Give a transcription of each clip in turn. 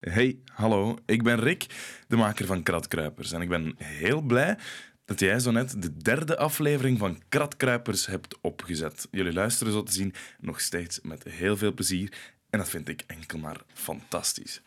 Hey, hallo, ik ben Rick, de maker van Kratkruipers. En ik ben heel blij dat jij zo net de derde aflevering van Kratkruipers hebt opgezet. Jullie luisteren zo te zien nog steeds met heel veel plezier. En dat vind ik enkel maar fantastisch.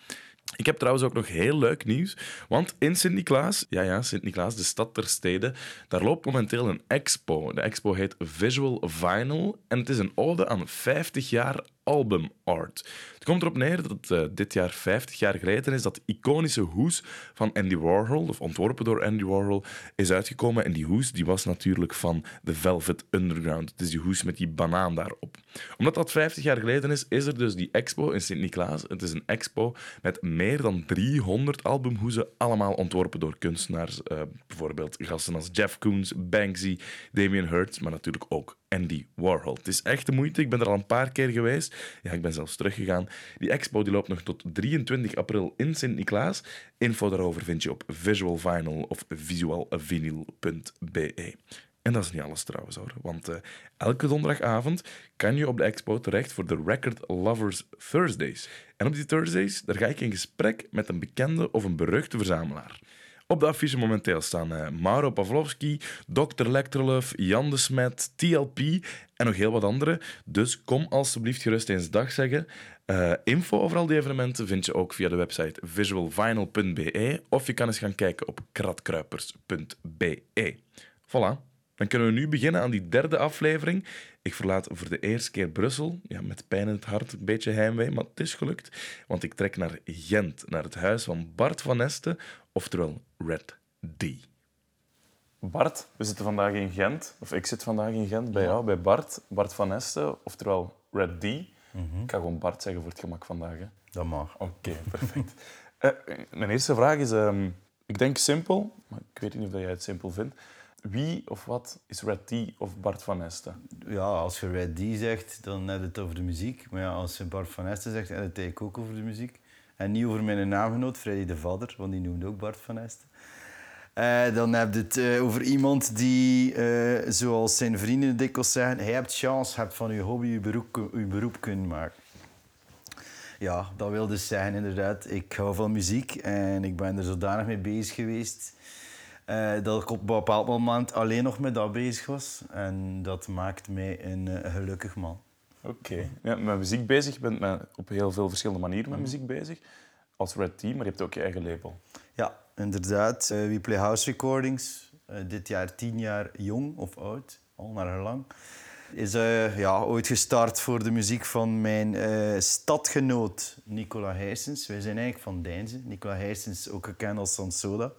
Ik heb trouwens ook nog heel leuk nieuws, want in Sint-Niklaas, ja ja, Sint-Niklaas, de stad ter stede, daar loopt momenteel een expo. De expo heet Visual Vinyl en het is een ode aan 50 jaar album art. Het komt erop neer dat het uh, dit jaar 50 jaar geleden is dat de iconische hoes van Andy Warhol, of ontworpen door Andy Warhol, is uitgekomen. En die hoes die was natuurlijk van de Velvet Underground. Het is die hoes met die banaan daarop. Omdat dat 50 jaar geleden is, is er dus die expo in Sint-Niklaas. Het is een expo met meer dan 300 albumhoezen, allemaal ontworpen door kunstenaars. Uh, bijvoorbeeld gasten als Jeff Koons, Banksy, Damien Hirst, maar natuurlijk ook Andy Warhol. Het is echt de moeite. Ik ben er al een paar keer geweest. Ja, ik ben zelfs teruggegaan. Die expo die loopt nog tot 23 april in Sint-Niklaas. Info daarover vind je op Visual Vinyl of visualvinyl.be. En dat is niet alles trouwens hoor, want uh, elke donderdagavond kan je op de expo terecht voor de Record Lovers Thursdays. En op die Thursdays daar ga ik in gesprek met een bekende of een beruchte verzamelaar. Op de affiche momenteel staan uh, Mauro Pavlovski, Dr. Lectroluf, Jan de Smet, TLP en nog heel wat andere. Dus kom alsjeblieft gerust eens dag zeggen. Uh, info over al die evenementen vind je ook via de website visualvinyl.be of je kan eens gaan kijken op kratkruipers.be. Voilà. Dan kunnen we nu beginnen aan die derde aflevering. Ik verlaat voor de eerste keer Brussel. Ja, met pijn in het hart, een beetje heimwee, maar het is gelukt. Want ik trek naar Gent, naar het huis van Bart van Este, oftewel Red D. Bart, we zitten vandaag in Gent, of ik zit vandaag in Gent bij jou, bij Bart. Bart van Este, oftewel Red D. Ik ga gewoon Bart zeggen voor het gemak vandaag. Hè. Dat mag. Oké, perfect. uh, mijn eerste vraag is, um, ik denk simpel, maar ik weet niet of jij het simpel vindt. Wie of wat is Red D of Bart van Este? Ja, als je Red D zegt, dan heb je het over de muziek. Maar ja, als je Bart van Este zegt, heb je het ook over de muziek. En niet over mijn naamgenoot, Freddy de Vadder, want die noemde ook Bart van Este. Uh, dan heb je het uh, over iemand die, uh, zoals zijn vrienden dikwijls zeggen, hij hebt chance, hebt van je hobby je beroep, je beroep kunnen maken. Ja, dat wil dus zeggen inderdaad, ik hou van muziek en ik ben er zodanig mee bezig geweest dat ik op een bepaald moment alleen nog met dat bezig was. En dat maakt mij een gelukkig man. Oké. Okay. Ja, met muziek bezig. Je bent met, op heel veel verschillende manieren met muziek bezig. Als Red Team, maar je hebt ook je eigen label. Ja, inderdaad. Uh, we play house recordings. Dit jaar tien jaar jong of oud, al naar lang. Is uh, ja, ooit gestart voor de muziek van mijn stadgenoot Nicola Heijsens. Wij zijn eigenlijk van Deinze. Nicola Heijsens, ook gekend als Sansoda.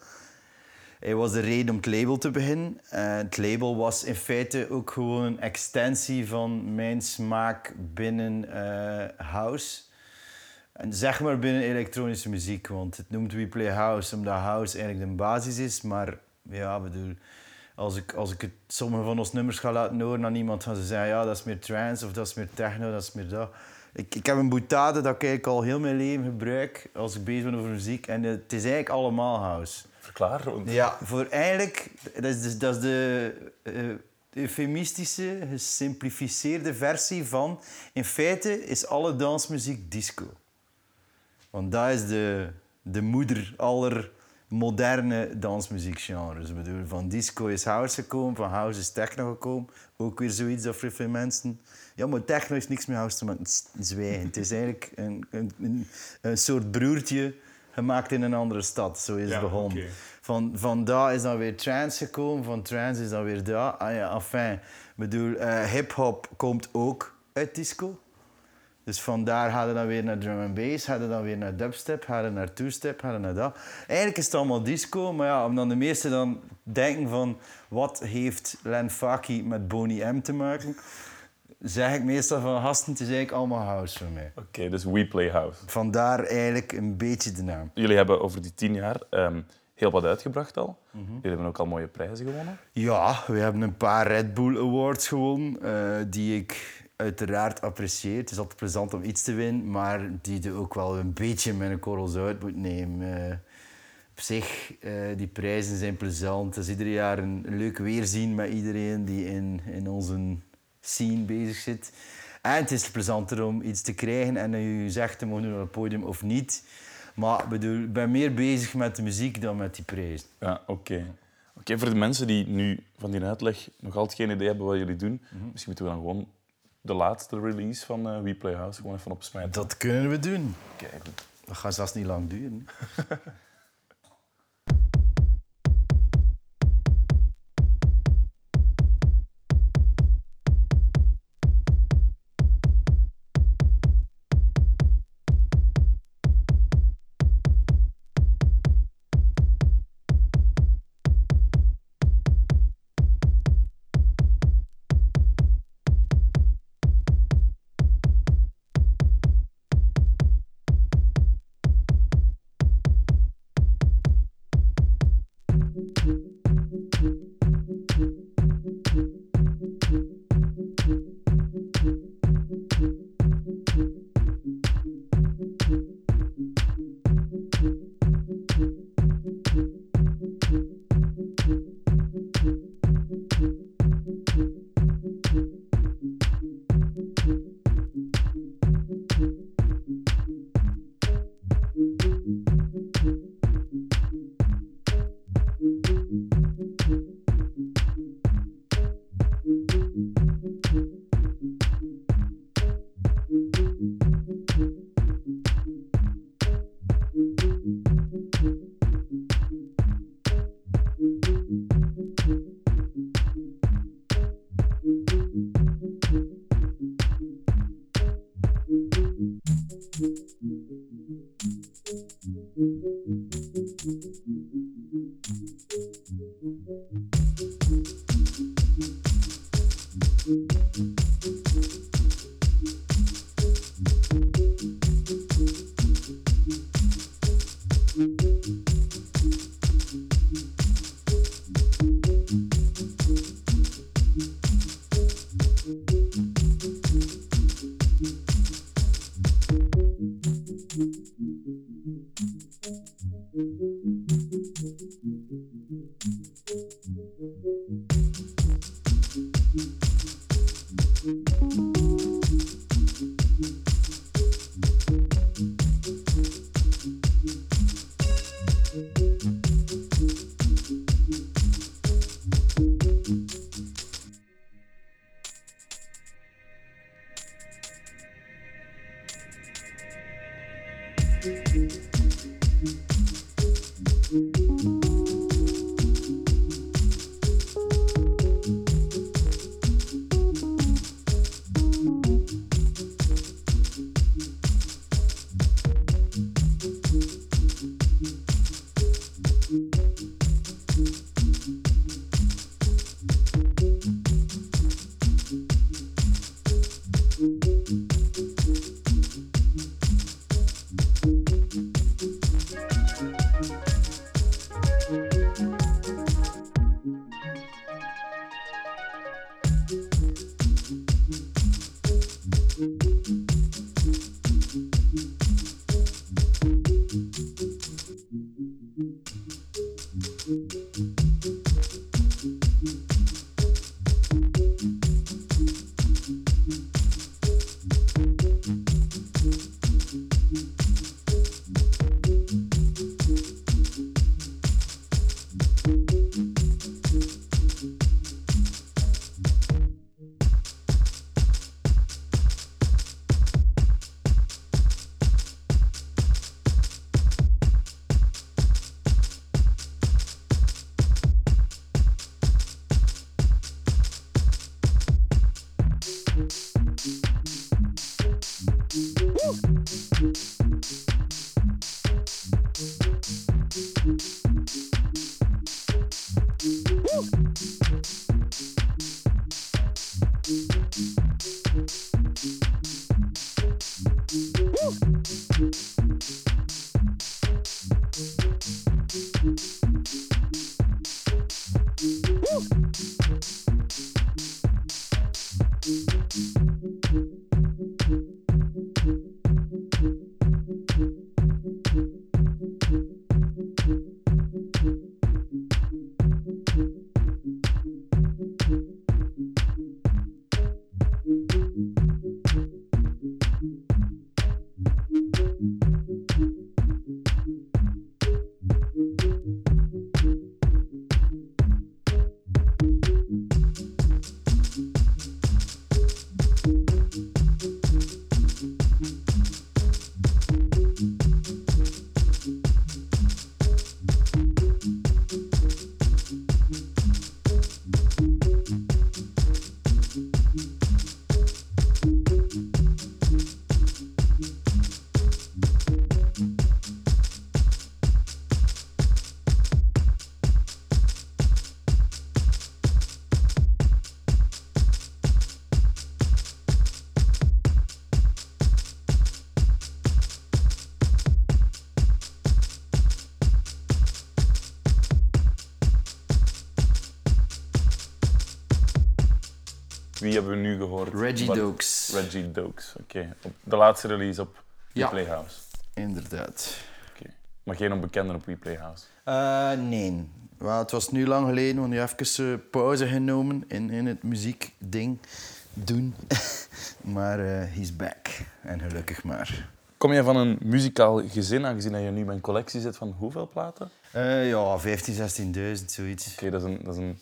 Hij was de reden om het label te beginnen. Uh, het label was in feite ook gewoon een extensie van mijn smaak binnen uh, house. En zeg maar binnen elektronische muziek, want het noemt We Play House omdat house eigenlijk de basis is. Maar ja, bedoel, als ik, als ik sommige van ons nummers ga laten horen aan iemand, gaan ze zeggen ja, dat is meer trance of dat is meer techno, dat is meer dat. Ik, ik heb een boutade dat ik eigenlijk al heel mijn leven gebruik als ik bezig ben over muziek. En het is eigenlijk allemaal house. Verklaar. Ja, voor eigenlijk, dat is, de, dat is de uh, eufemistische, gesimplificeerde versie van... In feite is alle dansmuziek disco. Want dat is de, de moeder aller moderne dansmuziekgenres. Ik bedoel, van disco is house gekomen, van house is techno gekomen. Ook weer zoiets dat veel mensen... Ja, maar techno is niks meer house te maken. Zwijgen. Het is eigenlijk een, een, een soort broertje gemaakt in een andere stad. Zo is het begonnen. Okay. Van, van daar is dan weer trance gekomen, van trance is dan weer daar. Ah ja, enfin. bedoel, uh, hip-hop komt ook uit disco. Dus vandaar gaan we dan weer naar drum and bass, gaan we dan weer naar dubstep, gaan we naar two-step, gaan we naar dat. Eigenlijk is het allemaal disco, maar ja, om dan de meesten dan denken van wat heeft Len Faki met Boney M te maken, zeg ik meestal van gasten, het is eigenlijk allemaal house voor mij. Oké, dus we play house. Vandaar eigenlijk een beetje de naam. Jullie hebben over die tien jaar um, heel wat uitgebracht al. Mm -hmm. Jullie hebben ook al mooie prijzen gewonnen. Ja, we hebben een paar Red Bull Awards gewonnen, uh, die ik uiteraard apprecieer. Het is altijd plezant om iets te winnen, maar die je ook wel een beetje met een korrels uit moet nemen. Uh, op zich, uh, die prijzen zijn plezant. Het is ieder jaar een leuk weerzien met iedereen die in, in onze scene bezig zit. En het is plezanter om iets te krijgen en je zegt te mogen doen op het podium of niet. Maar ik bedoel, ik ben meer bezig met de muziek dan met die prijs. Ja, oké. Oké, voor de mensen die nu van die uitleg nog altijd geen idee hebben wat jullie doen, Mhm. misschien moeten we dan gewoon de laatste release van eh We Play House gewoon even opsmijten. Dat kunnen we doen. Kijk, goed. Dat gaat zelfs niet lang duren. Reggie Wat- Dokes. Reggie Dokes, oké. De laatste release op Ja. Playhouse. Inderdaad. Oké. Maar geen onbekenden op We Playhouse. Eh, nee. Wel, het was nu lang geleden, want nu even eh, pauze genomen in, in het muziekding doen. maar eh he's back. En gelukkig maar. Kom jij van een muzikaal gezin, aangezien dat je nu bij een collectie zit van hoeveel platen? Oké, ja, 15, 16.000, zoiets. dat, is een, dat is een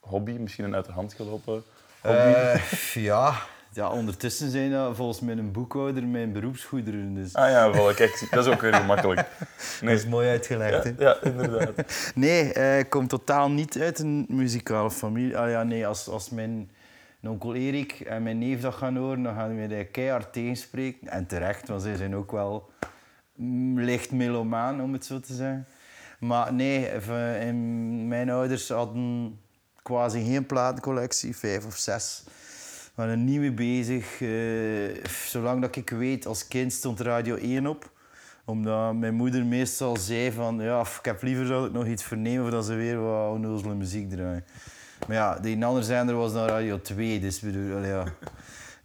hobby, misschien een uit de hand gelopen Eh, ja. ja, ondertussen zijn dat volgens mij een boekhouder mijn beroepsgoederen. Dus Ah ja, wel, kijk, dat is ook weer gemakkelijk. dat Nee, is mooi uitgelegd. ja, hè? ja, inderdaad. Nee, eh, ik kom totaal niet uit een muzikale familie. Ah ja, nee, als, als mijn onkel Erik en mijn neef dat gaan horen, dan gaan we mij keihard tegenspreken. En terecht, want zij zijn ook wel mm, licht melomaan, om het zo te zeggen. Maar nee, in- mijn ouders hadden quasi geen platencollectie, vijf of zes. We waren er niet bezig. Eh, zolang dat ik weet, als kind stond Radio 1 op omdat mijn moeder meestal zei van... Ja, ik heb liever dat ik nog iets vernemen voordat ze weer wat onnozele muziek draaien. Maar ja, die andere zender was dan Radio 2, dus bedoel, ja,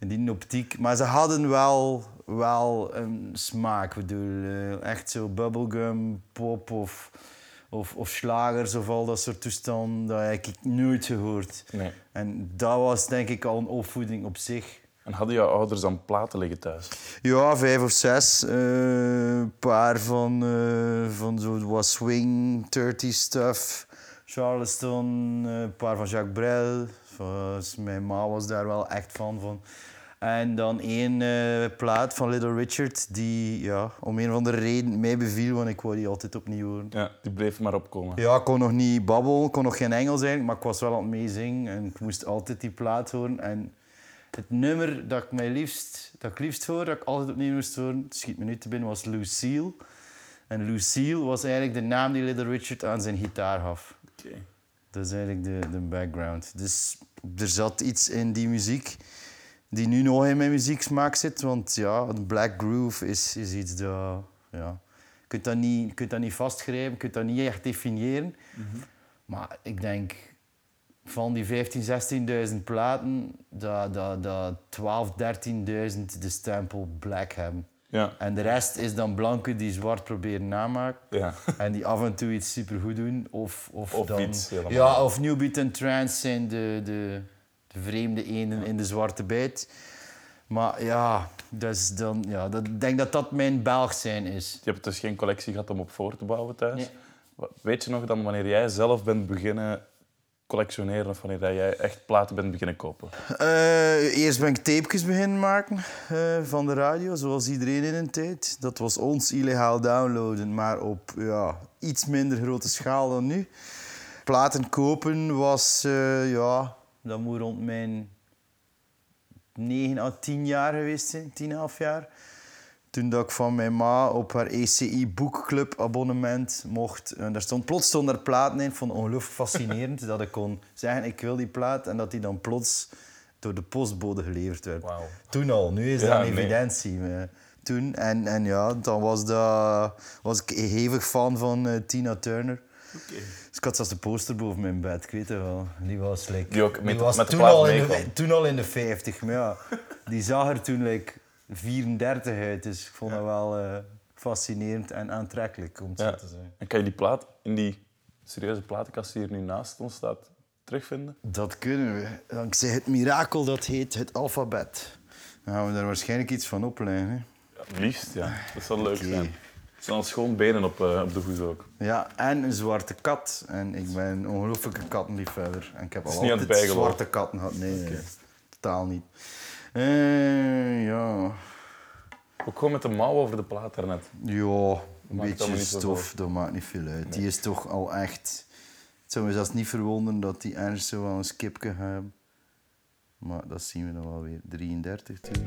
in die optiek. Maar ze hadden wel, wel een smaak. Ik bedoel, eh, echt zo bubblegum, pop of, of, of slagers of al dat soort toestanden. Dat heb ik nooit gehoord. Nee. En dat was denk ik al een opvoeding op zich. En hadden jouw ouders dan platen liggen thuis? Ja, vijf of zes. Eh, Een paar van, eh, van zo wat swing, 30 stuff. Charleston, eh, een paar van Jacques Brel. Mijn ma was daar wel echt fan van. En dan één eh, plaat van Little Richard, die ja, om een of andere reden mij beviel, want ik wou die altijd opnieuw horen. Ja, die bleef maar opkomen. Ja, ik kon nog niet babbelen, kon nog geen Engels eigenlijk, maar ik was wel aan het meezingen en ik moest altijd die plaat horen. En het nummer dat ik mij liefst, dat ik liefst hoor, dat ik altijd opnieuw moest horen, schiet me nu te binnen, was Lucille. En Lucille was eigenlijk de naam die Little Richard aan zijn gitaar gaf. Oké. Dat is eigenlijk de, de background. Dus er zat iets in die muziek die nu nog in mijn muzieksmaak zit. Want ja, een black groove is, is iets dat... Ja, je kunt dat niet, je kunt dat niet vastgrijpen, je kunt dat niet echt definiëren. Maar ik denk van die 15.000, 16.000 platen, dat, dat, dat 12.000, 13.000 de stempel black hebben. Ja. En de rest is dan blanke die zwart proberen namaken. Ja. En die af en toe iets supergoed doen. Of, of, Of dan. Ja, of New Beat en Trance zijn de, de, de vreemde enen in de zwarte bijt. Maar ja, is dan, ja dat, ik denk dat dat mijn Belg zijn is. Je hebt dus geen collectie gehad om op voor te bouwen thuis. Nee. Weet je nog dan wanneer jij zelf bent beginnen collectioneren of wanneer jij echt platen bent beginnen kopen? Eh, eerst ben ik tapejes beginnen maken eh, van de radio, zoals iedereen in een tijd. Dat was ons illegaal downloaden, maar op ja, iets minder grote schaal dan nu. Platen kopen was, eh, ja, dat moet rond mijn 9 à 10 jaar geweest zijn, 10, 11 jaar. Toen dat ik van mijn ma op haar ECI boekclub abonnement mocht. En daar stond, plots stonden er platen in. Ik vond het ongelooflijk fascinerend dat ik kon zeggen ik wil die plaat. En dat die dan plots door de postbode geleverd werd. Toen al, nu is Ja, dat een evidentie. Toen, en, en ja, dan was, dat, was ik hevig fan van eh, Tina Turner. Dus ik had zelfs de poster boven mijn bed, ik weet het wel. Die was, like, Die ook met de- was met de toen, plaat al in de, toen al in de 50. Maar ja, die zag er toen like, 34 uit. Dus ik vond dat wel eh, fascinerend en aantrekkelijk, om het Ja. zo te zeggen. En kan je die plaat in die serieuze platenkast die hier nu naast ons staat terugvinden? Dat kunnen we. Dankzij het mirakel dat heet het alfabet. Dan gaan we daar waarschijnlijk iets van opleiden. Hè? Ja, liefst, ja. Dat zal leuk zijn. Er staan schoon benen op, eh, op de hoes ook. Ja, en een zwarte kat. En ik ben een ongelooflijke kattenliefhebber. En ik heb al het altijd zwarte katten gehad. Nee, nee, totaal niet. Eh, ja. Ook gewoon met de mouw over de plaat daarnet. Ja, een beetje stof, dat maakt niet veel uit. Die is toch al echt... Het zou me zelfs niet verwonderen dat die ergens zo wel een skipje hebben. Maar dat zien we dan wel weer. 33 toen.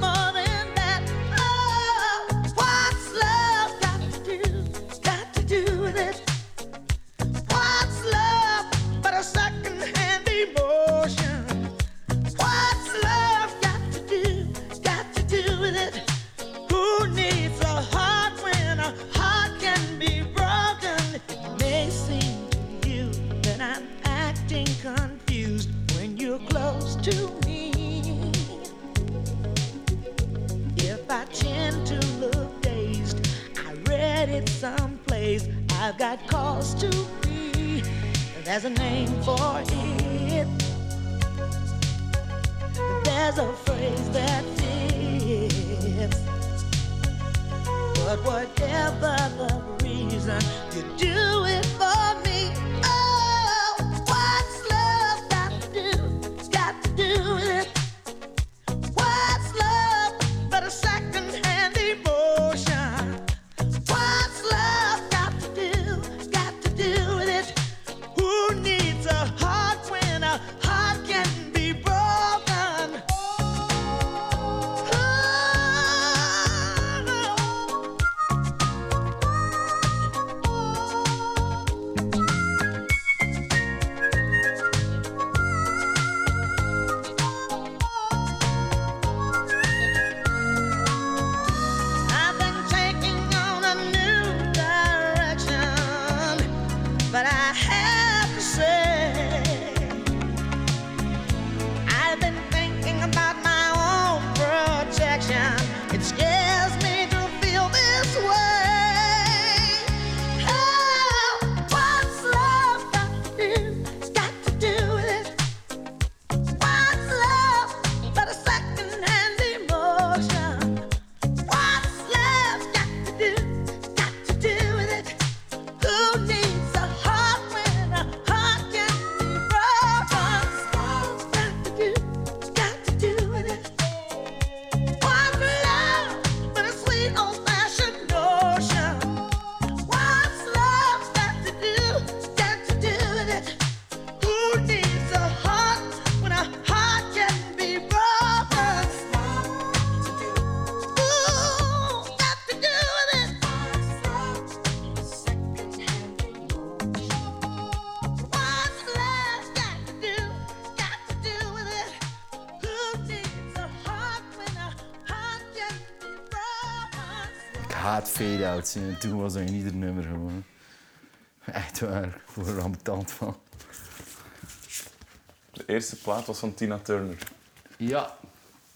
more for it. En toen was dat in ieder nummer gewoon. Echt waar, er ambetant van. De eerste plaat was van Tina Turner. Ja.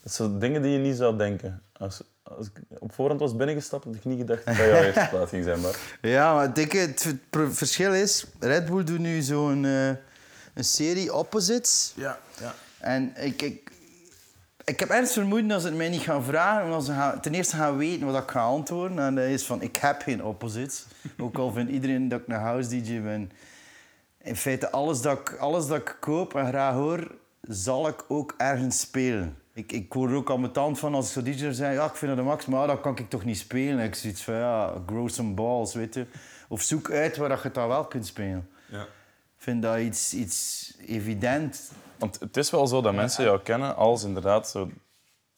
Dat zijn dingen die je niet zou denken. Als, als ik op voorhand was binnengestapt, had ik niet gedacht dat dat jouw eerste plaat ging zijn. Maar Ja, maar denk, het verschil is... Red Bull doet nu zo'n eh, een serie opposites. ja, ja. En ik, ik, ik heb ergens vermoeden dat ze het mij niet gaan vragen. Omdat ze gaan, ten eerste gaan weten wat ik ga antwoorden. En dat is van, ik heb geen opposites. Ook al vindt iedereen dat ik een house DJ ben. In feite, alles dat ik, alles dat ik koop en graag hoor, zal ik ook ergens spelen. Ik, ik er ook aan mijn tand van als ik zo DJ zeg, ja, ik vind dat de max, maar dat kan ik toch niet spelen. Ik zoiets van, ja, grow some balls, weet je. Of zoek uit waar dat je het dan wel kunt spelen. ja. Ik vind dat iets, iets evident. Want het is wel zo dat mensen jou kennen als inderdaad zo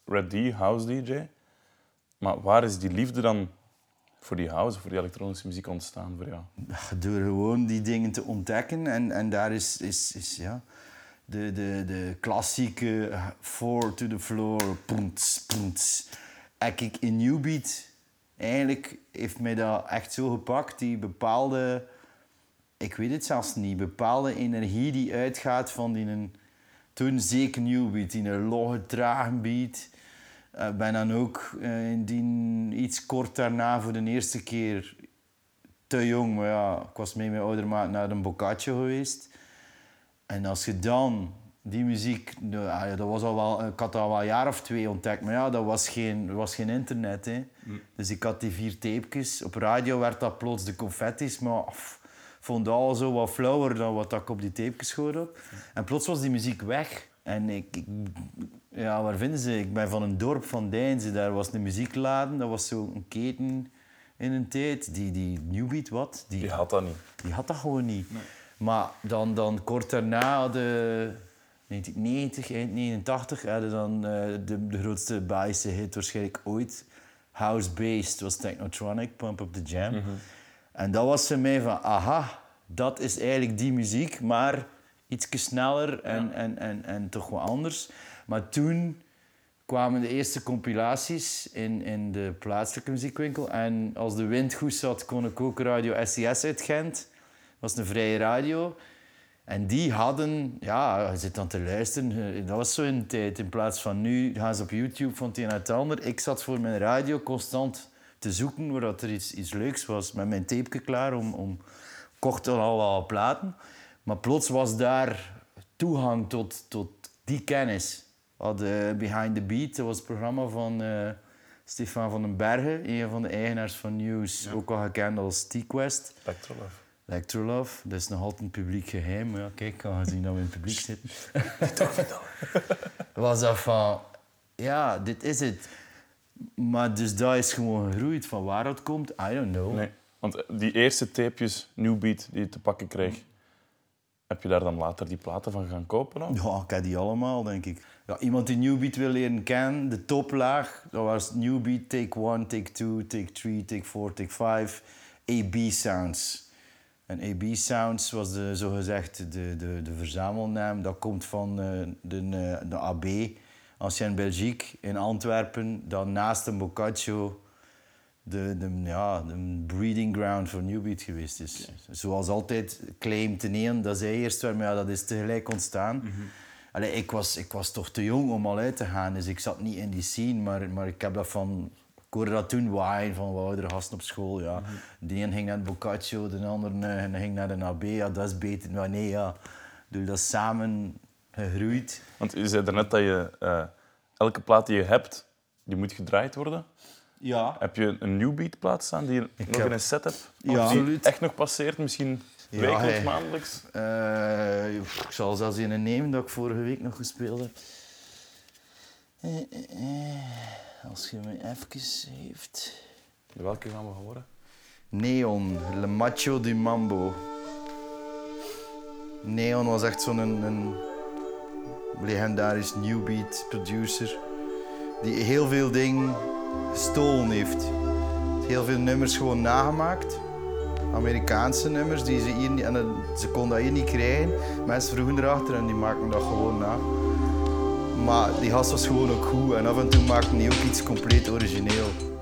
Red D, house DJ. Maar waar is die liefde dan voor die house, voor die elektronische muziek ontstaan voor jou? Door gewoon die dingen te ontdekken. En, en daar is, is, is ja, de, de, de klassieke four to the floor, poents, poents. En kijk, in Newbeat, eigenlijk heeft mij dat echt zo gepakt. Die bepaalde, ik weet het zelfs niet, bepaalde energie die uitgaat van die een, toen zeker Newbeat, die een logge, trage beat. Ik ben dan ook eh, in die, iets kort daarna voor de eerste keer te jong, maar ja, ik was mee met mijn oudermaat naar een boccaccio geweest. En als je dan die muziek, nou, ja, dat was al wel, ik had dat al een jaar of twee ontdekt, maar ja, dat was geen, er was geen internet. Hè. Dus ik had die vier tapejes. Op radio werd dat plots de confetti's, maar af, vond dat al zo wat flauwer dan wat ik op die tapejes gehoord had. En plots was die muziek weg. En ik, ik- ja, waar vinden ze? Ik ben van een dorp van Deinze. Daar was een muziekladen. Dat was zo'n keten in een tijd. Die, die Newbeat, wat? Die, Die had dat niet. die had dat gewoon niet. Maar dan, dan kort daarna hadden 1990, eind 89, hadden dan eh, de, de grootste Belgische hit waarschijnlijk ooit. House-based was Technotronic, Pump Up The Jam. En dat was voor mij van, aha, dat is eigenlijk die muziek, maar iets sneller en, en, en, en toch wat anders. Maar toen kwamen de eerste compilaties in, in de plaatselijke muziekwinkel. En als de wind goed zat, kon ik ook Radio SES uit Gent. Dat was een vrije radio. En die hadden, ja, je zit dan te luisteren. Dat was zo in de tijd. In plaats van nu gaan ze op YouTube van het een naar het ander. Ik zat voor mijn radio constant te zoeken waar dat er iets, iets leuks was. Met mijn tape klaar om, om kocht al wel platen. Maar plots was daar toegang tot, tot die kennis. We hadden Behind the Beat, dat was het programma van eh, Stefan van den Bergen, een van de eigenaars van News, ook al gekend als T-Quest. Electrolove. Electrolove, dat is nog altijd een publiek geheim. Maar ja, kijk, aangezien dat we in het publiek zitten. was dat van, ja, dit is het. Maar dus dat is gewoon gegroeid. Van waar dat komt, I don't know. Nee, want die eerste tapejes, New Beat, die je te pakken kreeg, heb je daar dan later die platen van gaan kopen? Dan? Ja, ik heb die allemaal, denk ik. Ja, iemand die Newbeat wil leren kennen, de toplaag, dat was Newbeat Take 1, Take 2, Take 3, Take 4, Take 5, AB Sounds. En AB Sounds was de, zogezegd de, de, de verzamelnaam. Dat komt van eh, de, eh, de AB, Ancien Belgique, in Antwerpen. Dan naast een Boccaccio de, de, ja, de breeding ground voor Newbeat geweest is. Zoals altijd claim te nemen dat zij eerst waren, maar ja, dat is tegelijk ontstaan. Allee, ik, was, ik was toch te jong om al uit te gaan, dus ik zat niet in die scene, maar, maar ik heb dat van... Ik hoorde dat toen waaien van wat oudere gasten op school. Ja. De een ging naar het Boccaccio, de ander eh, ging naar de AB. Ja, dat is beter. Maar nee, ja. Bedoel, dat samen gegroeid. Want je zei net dat je eh, elke plaat die je hebt, die moet gedraaid worden. Ja. Heb je een New Beat plaat staan die je nog heb- in een set hebt? Ja. Absoluut. echt nog passeert, misschien Ja, wekelijks, hey. maandelijks? Eh, ik zal zelfs een nemen dat ik vorige week nog gespeeld heb. Eh, Als je me even heeft. Welke gaan we horen? Neon, Le Macho di Mambo. Neon was echt zo'n een, een legendarisch new beat producer. Die heel veel dingen gestolen heeft. Heel veel nummers gewoon nagemaakt. Amerikaanse nummers die ze hier niet, en ze konden dat hier niet krijgen. Mensen vroegen erachter en die maakten dat gewoon na. Maar die gast was gewoon ook goed en af en toe maakte hij ook iets compleet origineel.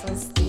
crianças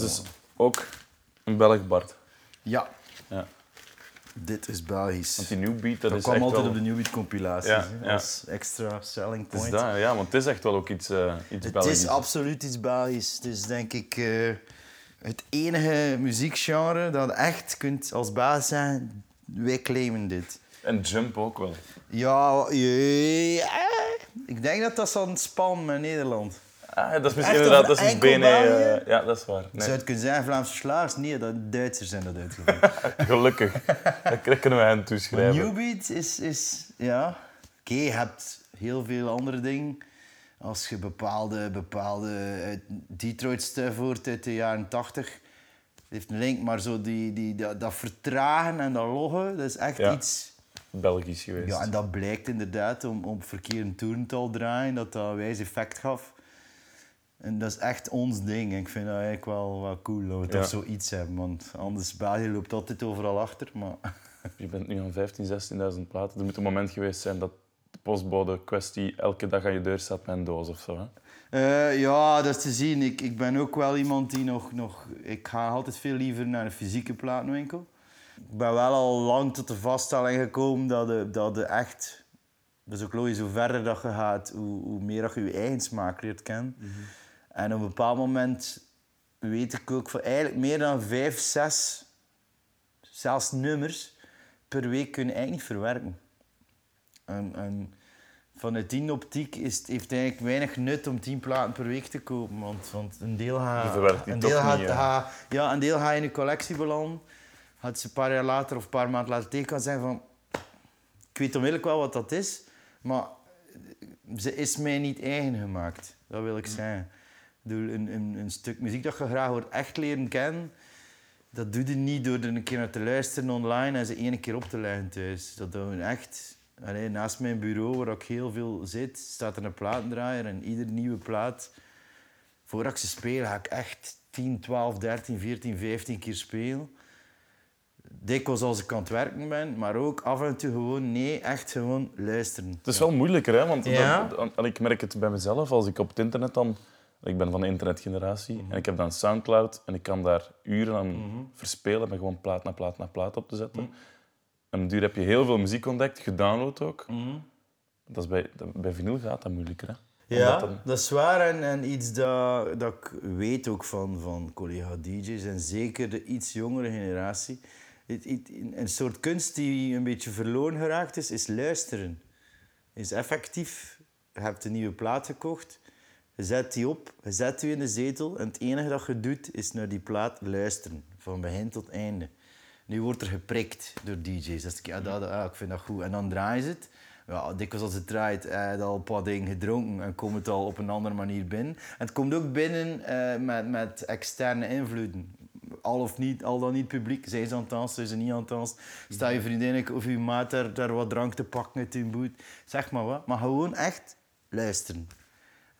Dat is dus ook een Belg Bart. Ja, Ja. dit is Belgisch. Want die new beat, dat, Dat is kwam echt altijd wel... op de Newbeat compilaties Ja, als extra selling Het is point. dat, ja, want het is echt wel ook iets, eh iets Het Belgisch. is absoluut iets Belgisch. Het is denk ik eh, het enige muziekgenre dat echt kunt als baas zijn. Wij claimen dit. En Jump ook wel. Ja, ja, ik denk dat dat zal span met Nederland. Ah, dat is misschien Echt inderdaad, dat is een eh, ja, dat is waar. Nee, Zou het kunnen zijn Vlaamse slagers? Nee, dat Duitsers zijn dat uitgevoerd. Gelukkig. dat kunnen we hen toeschrijven. Newbeat is, is ja... Oké, je hebt heel veel andere dingen. Als je bepaalde, bepaalde uit Detroit stuff hoort uit de jaren 80, het heeft een link, maar zo die, die, dat, dat vertragen en dat loggen, dat is echt Ja. iets... Belgisch geweest. Ja, en dat blijkt inderdaad om, om verkeerde toerental draaien, dat dat wijs effect gaf. En dat is echt ons ding. En ik vind dat eigenlijk wel, wel cool dat we toch zoiets hebben. Want anders, België loopt altijd overal achter. Maar Je bent nu aan 15.000, 16.000 platen. Er moet een moment geweest zijn dat de postbode kwestie elke dag aan je deur staat met een doos of zo. Hè? Eh, ja, dat is te zien. Ik, ik ben ook wel iemand die nog, nog... Ik ga altijd veel liever naar een fysieke platenwinkel. Ik ben wel al lang tot de vaststelling gekomen dat de, dat de echt... Is ook logisch, hoe verder dat je gaat, hoe, hoe meer dat je je eigen smaak leert kennen. En op een bepaald moment weet ik ook van eigenlijk meer dan vijf, zes, zelfs nummers per week kunnen eigenlijk niet verwerken. En, en vanuit die optiek is het, heeft het eigenlijk weinig nut om tien platen per week te kopen. Want, want een deel Je gaat... een deel gaat, niet, hè? gaat- ja, een deel gaat in een collectie belanden. Gaat ze een paar jaar later of een paar maanden later tegen kan zeggen van... Ik weet onmiddellijk wel wat dat is, maar ze is mij niet eigen gemaakt. Dat wil ik zeggen. Een, een, een stuk muziek dat je graag wordt echt leren kennen, dat doe je niet door er een keer naar te luisteren online en ze één keer op te leggen thuis. Dat doen we echt. Allee, naast mijn bureau, waar ik heel veel zit, staat er een platendraaier en iedere nieuwe plaat, voordat ik ze speel, ga ik echt 10, 12, 13, 14, 15 keer spelen. Dikwijls als ik aan het werken ben, maar ook af en toe gewoon, nee, echt gewoon luisteren. Het is wel moeilijker, hè? want Ja. dat- dat- ik merk het bij mezelf als ik op het internet dan... Ik ben van de internetgeneratie en ik heb dan Soundcloud en ik kan daar uren aan verspelen met gewoon plaat na plaat na plaat op te zetten. En op duur heb je heel veel muziek ontdekt, gedownload ook. Dat is bij, bij vinyl gaat dat moeilijker. Hè? Ja, dan- dat is waar. En, en iets dat, dat ik weet ook van, van collega-dj's en zeker de iets jongere generatie. Het- het- Een soort kunst die een beetje verloren geraakt is, is luisteren. Is effectief, je hebt een nieuwe plaat gekocht, je zet die op, je zet die in de zetel en het enige dat je doet is naar die plaat luisteren. Van begin tot einde. Nu wordt er geprikt door DJ's. Dat is, ja, dat, ah, ik vind dat goed. En dan draaien ze het. Ja, dikwijls als het draait, eh, je al een paar dingen gedronken en komt het al op een andere manier binnen. En het komt ook binnen eh, met, met externe invloeden. Al of niet, al dan niet publiek. Zijn ze aan het dansen, ze niet aan het dansen. Sta je vriendin of je maat daar, daar wat drank te pakken uit hun boet. Zeg maar wat. Maar gewoon echt luisteren.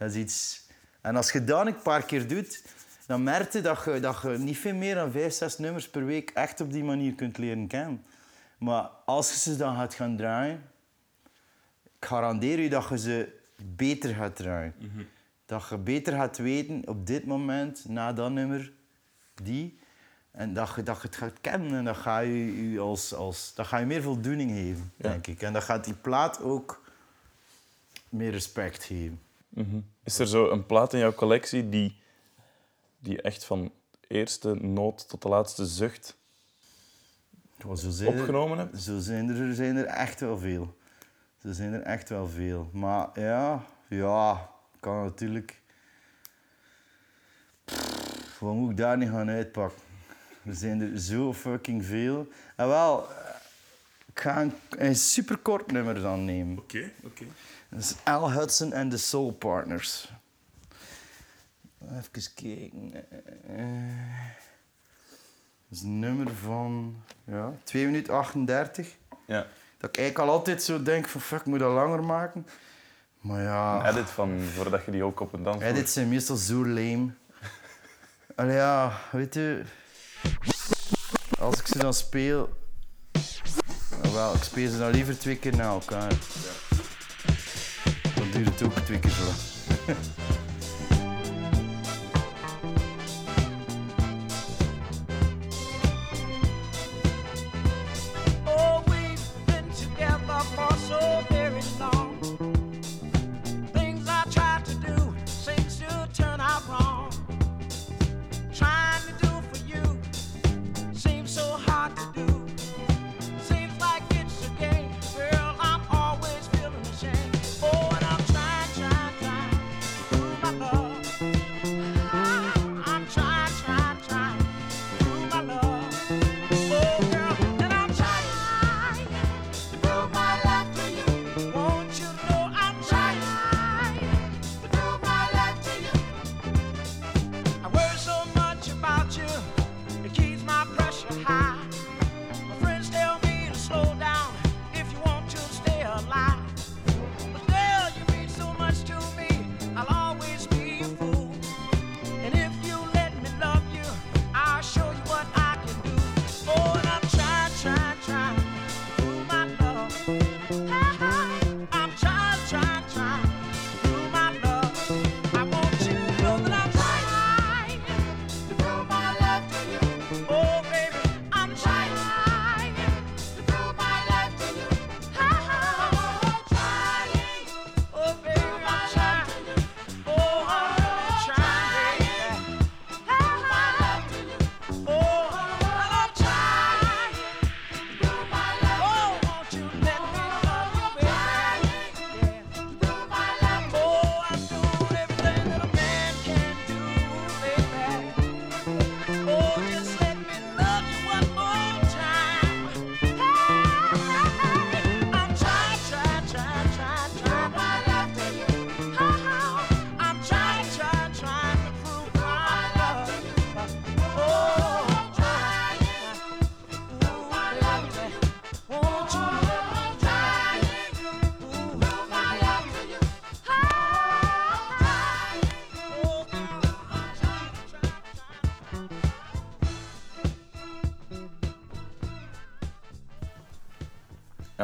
Dat is iets... En als je dat een paar keer doet, dan merk je dat je, dat je niet veel meer dan vijf, zes nummers per week echt op die manier kunt leren kennen. Maar als je ze dan gaat gaan draaien, ik garandeer je dat je ze beter gaat draaien. Dat je beter gaat weten op dit moment, na dat nummer, die. En dat je, dat je het gaat kennen en dat ga je, je als, als, dat ga je meer voldoening geven, denk ik. En dat gaat die plaat ook meer respect geven. Mhm. Is er zo een plaat in jouw collectie die, die echt van eerste noot tot de laatste zucht Zo zijn, er, opgenomen hebt? zo zijn er, er zijn er echt wel veel. Zo zijn er echt wel veel. Maar ja, ja, kan natuurlijk. Pff, wat moet ik daar niet gaan uitpakken? Er zijn er zo fucking veel. En wel, eh, ik ga een, een superkort nummer dan nemen. Oké, oké. Dat is Al Hudson en de Soul Partners. Even kijken. Eh, Dat is een nummer van ja, 2 minuten 38. Ja. Dat ik eigenlijk al altijd zo denk van fuck, ik moet dat langer maken. Maar ja, Een edit van voordat je die ook op een dans edits zijn meestal zo lame. Allee ja, weet je... Als ik ze dan speel... Nou wel, ik speel ze dan liever twee keer na elkaar. Dan duurt het twee keer zo.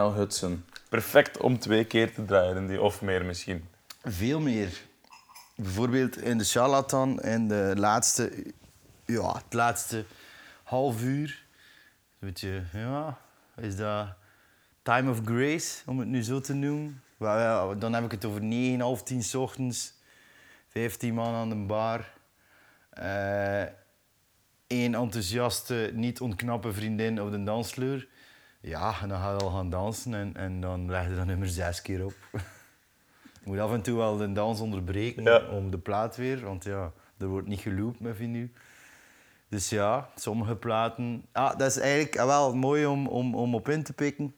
Hudson. Perfect om twee keer te draaien, die, of meer misschien. Veel meer. Bijvoorbeeld in de charlatan in de laatste, ja, het laatste half uur. Weet je, ja, is dat time of grace, om het nu zo te noemen. Dan heb ik het over 9, half 10 's ochtends, 15 man aan de bar. Eén enthousiaste, niet ontknappe vriendin op de dansvloer. Ja, en dan ga je al gaan dansen en, en dan leg je dat nummer zes keer op. Je moet af en toe wel de dans onderbreken Ja. om de plaat weer, want ja, er wordt niet geloopt met vinyl. Dus ja, sommige platen... Ah, dat is eigenlijk ah, wel mooi om, om, om op in te pikken.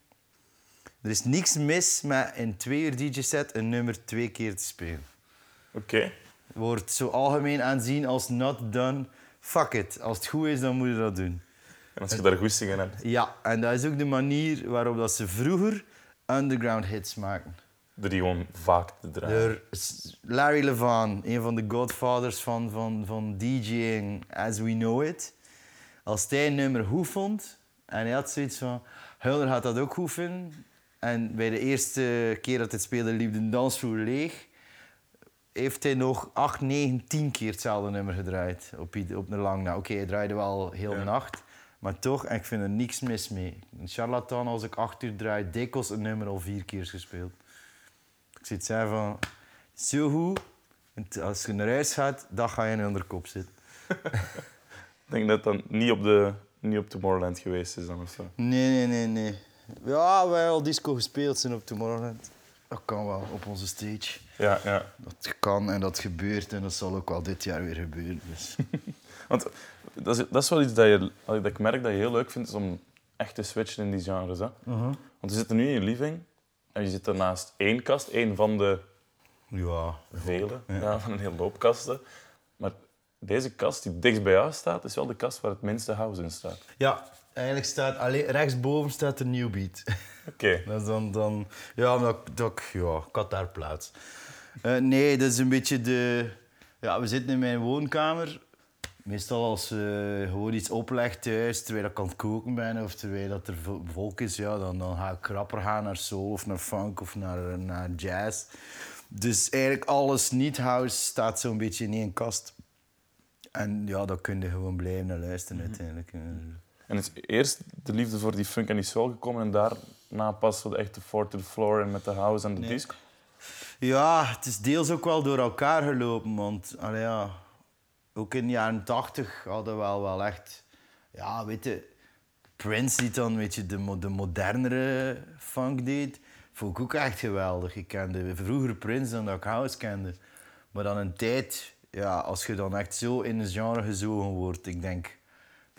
Er is niks mis met in twee uur DJ-set een nummer twee keer te spelen. Oké. Wordt zo algemeen aanzien als not done. Fuck it. Als het goed is, dan moet je dat doen. En als je daar goesting in hebt, Ja, en dat is ook de manier waarop dat ze vroeger underground hits maken. door die gewoon vaak te draaien. Door Larry Levan, een van de godfathers van, van, van DJing as we know it. Als hij een nummer goed vond en hij had zoiets van, Hulder gaat dat ook goed vinden. En bij de eerste keer dat hij het speelde liep de dansvloer leeg. Heeft hij nog 8, 9, 10 keer hetzelfde nummer gedraaid op, op een lang na. Oké, hij draaide wel heel de nacht. Maar toch, en ik vind er niks mis mee. Een charlatan, als ik 8 uur draai, dikwijls een nummer al vier keer gespeeld. Ik zit zeggen van, zo goed, als je naar huis gaat, dan ga je onder kop zitten. Ik denk dat dat niet op, de, niet op Tomorrowland geweest is dan of zo. Nee, nee, nee, nee. Ja, wij hebben al disco gespeeld zijn op Tomorrowland. Dat kan wel, op onze stage. Ja, ja. Dat kan en dat gebeurt en dat zal ook wel dit jaar weer gebeuren. Dus. Want dat is, dat is wel iets dat, je, dat ik merk dat je heel leuk vindt, is om echt te switchen in die genres. Hè? Want we zitten nu in je living en je zit er naast één kast, één van de Ja. vele, ja. van een hele hoop kasten. Maar deze kast die dichtst bij jou staat, is wel de kast waar het minste house in staat. Ja, eigenlijk staat alleen, rechtsboven staat de New Beat. Oké. Dan, dan, ja, ik- dat, ja, ik had daar plaats. Eh, nee, dat is een beetje de... Ja, we zitten in mijn woonkamer. Meestal als je gewoon iets oplegt thuis, terwijl ik aan het koken ben of terwijl dat er vo- volk is, ja, dan, dan ga ik rapper gaan naar soul of naar funk of naar, naar jazz. Dus eigenlijk alles niet-house staat zo'n beetje in één kast. En ja, dan kun je gewoon blijven naar luisteren uiteindelijk. Eh, En is eerst de liefde voor die funk en die soul gekomen en daarna pas zo de echte four to the floor en met de house en de disco? Ja, het is deels ook wel door elkaar gelopen. Want allee, ja, ook in de jaren tachtig hadden we wel, wel echt... Ja, weet je... Prince die dan weet je, de, de modernere funk deed, vond ik ook echt geweldig. Ik kende vroeger Prince dan dat ik House kende. Maar dan een tijd, ja, als je dan echt zo in een genre gezogen wordt, ik denk...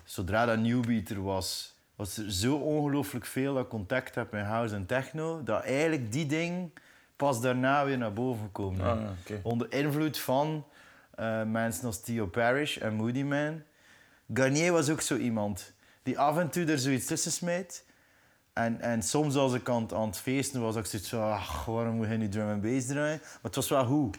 Zodra dat New Beat er was, was er zo ongelooflijk veel dat contact heb met house en techno, dat eigenlijk die ding pas daarna weer naar boven gekomen is. Ah. Onder invloed van eh, mensen als Theo Parrish en Moody Man. Garnier was ook zo iemand die af en toe er zoiets tussen smijt. En, en soms als ik aan, het- aan het feesten was, ik zoiets van, ach, waarom moet je nu drum en bass draaien? Maar het was wel goed.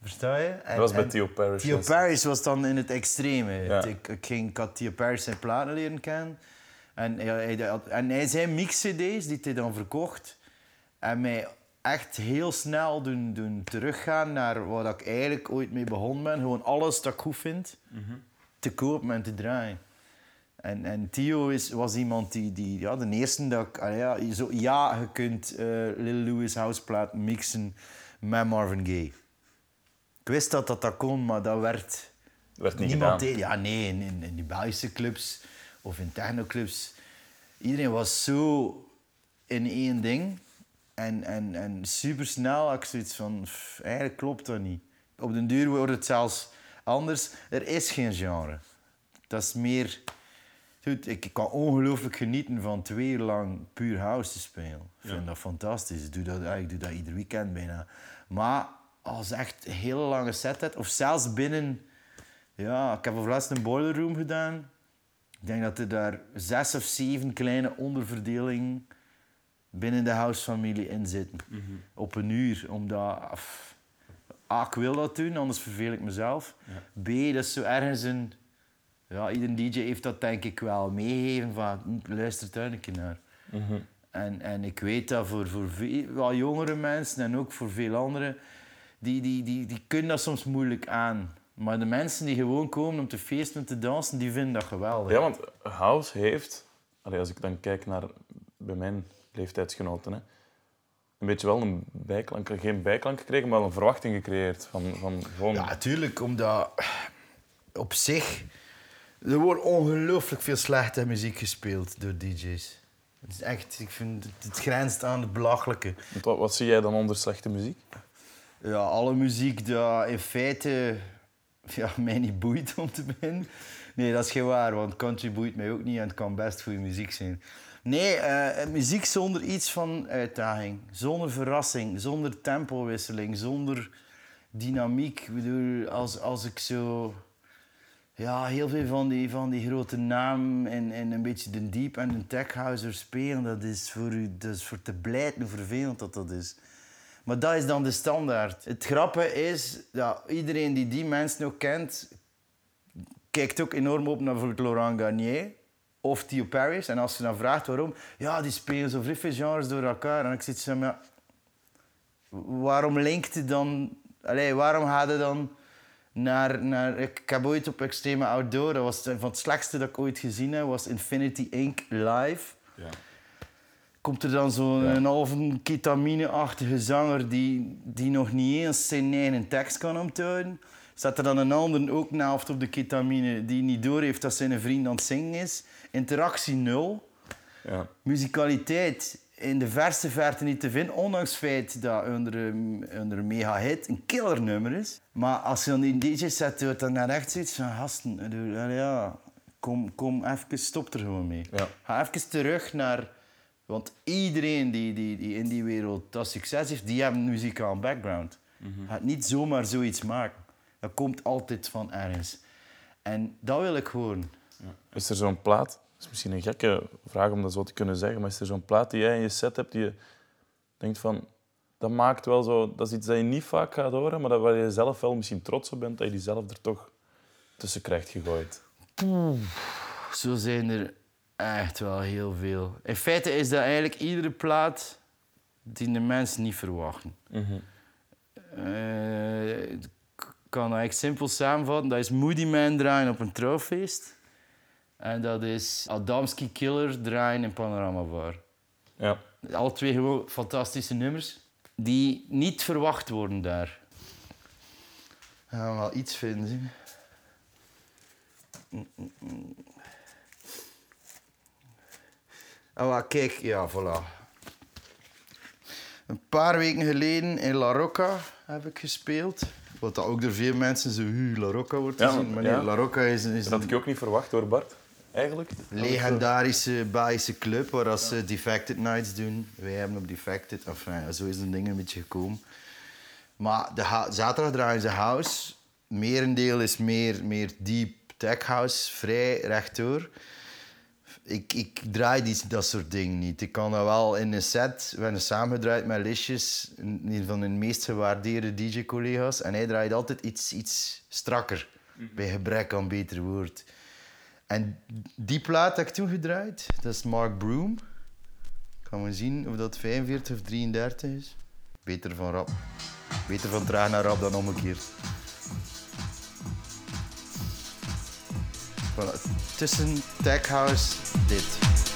Versta je? En- Dat was bij Theo Parrish. Theo. Parrish was dan in het extreme. Ja. Ik, ik, ging, ik had Theo Parrish zijn platen leren kennen. En hij, hij, had- en hij zijn mix-cd's die hij dan verkocht. En mij echt heel snel doen, doen teruggaan naar waar ik eigenlijk ooit mee begonnen ben. Gewoon alles dat ik goed vind, te kopen en te draaien. En, en Theo is, was iemand die, die ja, de eerste dat ik, ja, je zo, ja, je kunt eh Lil Louis houseplaat mixen met Marvin Gaye. Ik wist dat dat, dat kon, maar dat werd werd niet niemand gedaan. deed. Ja, nee, in, in, in die Belgische clubs of in technoclubs. Iedereen was zo in één ding. En, en, en super snel had ik zoiets van, "Pff, eigenlijk klopt dat niet. Op den duur wordt het zelfs anders. Er is geen genre. Dat is meer... Goed, ik kan ongelooflijk genieten van twee uur lang puur house te spelen. Ik vind dat fantastisch. Ik doe dat, ik doe dat ieder weekend bijna. Maar als echt een hele lange set hebt, of zelfs binnen... Ja, ik heb overlast een boiler room gedaan. Ik denk dat er daar zes of zeven kleine onderverdelingen binnen de housefamilie in zitten. Op een uur. Omdat... af- A, ik wil dat doen, anders verveel ik mezelf. B, dat is zo ergens een... Ja, ieder DJ heeft dat denk ik wel meegegeven van... hm, Luister daar een keer naar. En, en ik weet dat voor, voor veel, wat jongere mensen en ook voor veel anderen, die, die, die, die kunnen dat soms moeilijk aan. Maar de mensen die gewoon komen om te feesten en te dansen, die vinden dat geweldig. Ja, want house heeft, allee, als ik dan kijk naar bij mijn leeftijdsgenoten, hè, een beetje wel een bijklank, geen bijklank gekregen, maar wel een verwachting gecreëerd. Van, van gewoon... Ja, natuurlijk, omdat op zich... Er wordt ongelooflijk veel slechte muziek gespeeld door DJ's. Het is echt, ik vind het, het grenst aan het belachelijke. Wat, wat zie jij dan onder slechte muziek? Ja, alle muziek die in feite ja, mij niet boeit om te beginnen. Nee, dat is geen waar, want country boeit mij ook niet en het kan best goede muziek zijn. Nee, eh, muziek zonder iets van uitdaging, zonder verrassing, zonder tempowisseling, zonder dynamiek. Ik bedoel, als, als ik zo ja, heel veel van die, van die grote namen en, en een beetje de deep en de tech house spelen, dat is voor, u, dat is voor te blijten hoe vervelend dat, dat is. Maar dat is dan de standaard. Het grappige is dat iedereen die die mensen ook kent, kijkt ook enorm op naar Laurent Garnier of Theo Paris. En als je dan vraagt waarom, ja, die spelen zo veel genres door elkaar. En ik zit zo, maar waarom linkt je dan, allee, waarom gaat je dan naar, naar, ik heb ooit op Extreme Outdoor, dat was van het slechtste dat ik ooit gezien heb, was Infinity Inc. live. Ja. Komt er dan zo'n een halve ketamine-achtige zanger die, die nog niet eens zijn eigen tekst kan onthouden. Staat er dan een ander ook naast op de ketamine die niet doorheeft dat zijn vriend aan het zingen is. Interactie nul. Ja. Musicaliteit in de verste verte niet te vinden, ondanks het feit dat onder een mega hit een killer nummer is. Maar als je dan die DJ-set doet, dan naar echt zoiets van gasten, ja, kom, kom even, stop er gewoon mee. Ja. Ga even terug naar... Want iedereen die, die, die in die wereld dat succes heeft, die hebben een muzikaal background. Gaat niet zomaar zoiets maken. Dat komt altijd van ergens. En dat wil ik gewoon. Is er zo'n plaat, dat is misschien een gekke vraag om dat zo te kunnen zeggen, maar is er zo'n plaat die jij in je set hebt die je denkt van, dat maakt wel zo, dat is iets dat je niet vaak gaat horen, maar dat waar je zelf wel misschien trots op bent, dat je die zelf er toch tussen krijgt gegooid. Zo zijn er echt wel heel veel. In feite is dat eigenlijk iedere plaat die de mensen niet verwachten. Eh, ik kan dat eigenlijk simpel samenvatten. Dat is Moody Man draaien op een trouwfeest. En dat is Adamski Killer draaien in Panorama Bar. Ja. Alle twee gewoon fantastische nummers die niet verwacht worden daar. Gaan we wel iets vinden. zien. Ah, kijk, ja, voilà. Een paar weken geleden in La Rocca heb ik gespeeld. Wat dat ook door veel mensen zo, "Hu, La Rocca wordt Ja, gezien. Maar nee, ja. La Rocca is, is Dat had ik ook niet verwacht hoor, Bart. Eigenlijk. legendarische Belgische club waar als ze Defected Nights doen. Wij hebben op Defected, enfin, zo is een ding een beetje gekomen. Maar de zaterdag draaien ze house. Merendeel is meer, meer deep tech house, vrij rechtdoor. Ik, ik draai die, dat soort dingen niet. Ik kan dat wel in een set, we hebben samengedraaid met Lisjes, een van mijn meest gewaardeerde DJ-collega's. En hij draait altijd iets, iets strakker, bij gebrek aan beter woord. En die plaat heb ik toen gedraaid, dat is Mark Broom. Kan we zien of dat 45 of 33 is. Beter van rap. Beter van traag naar rap dan omgekeerd. Voilà. Tussen Tech dit.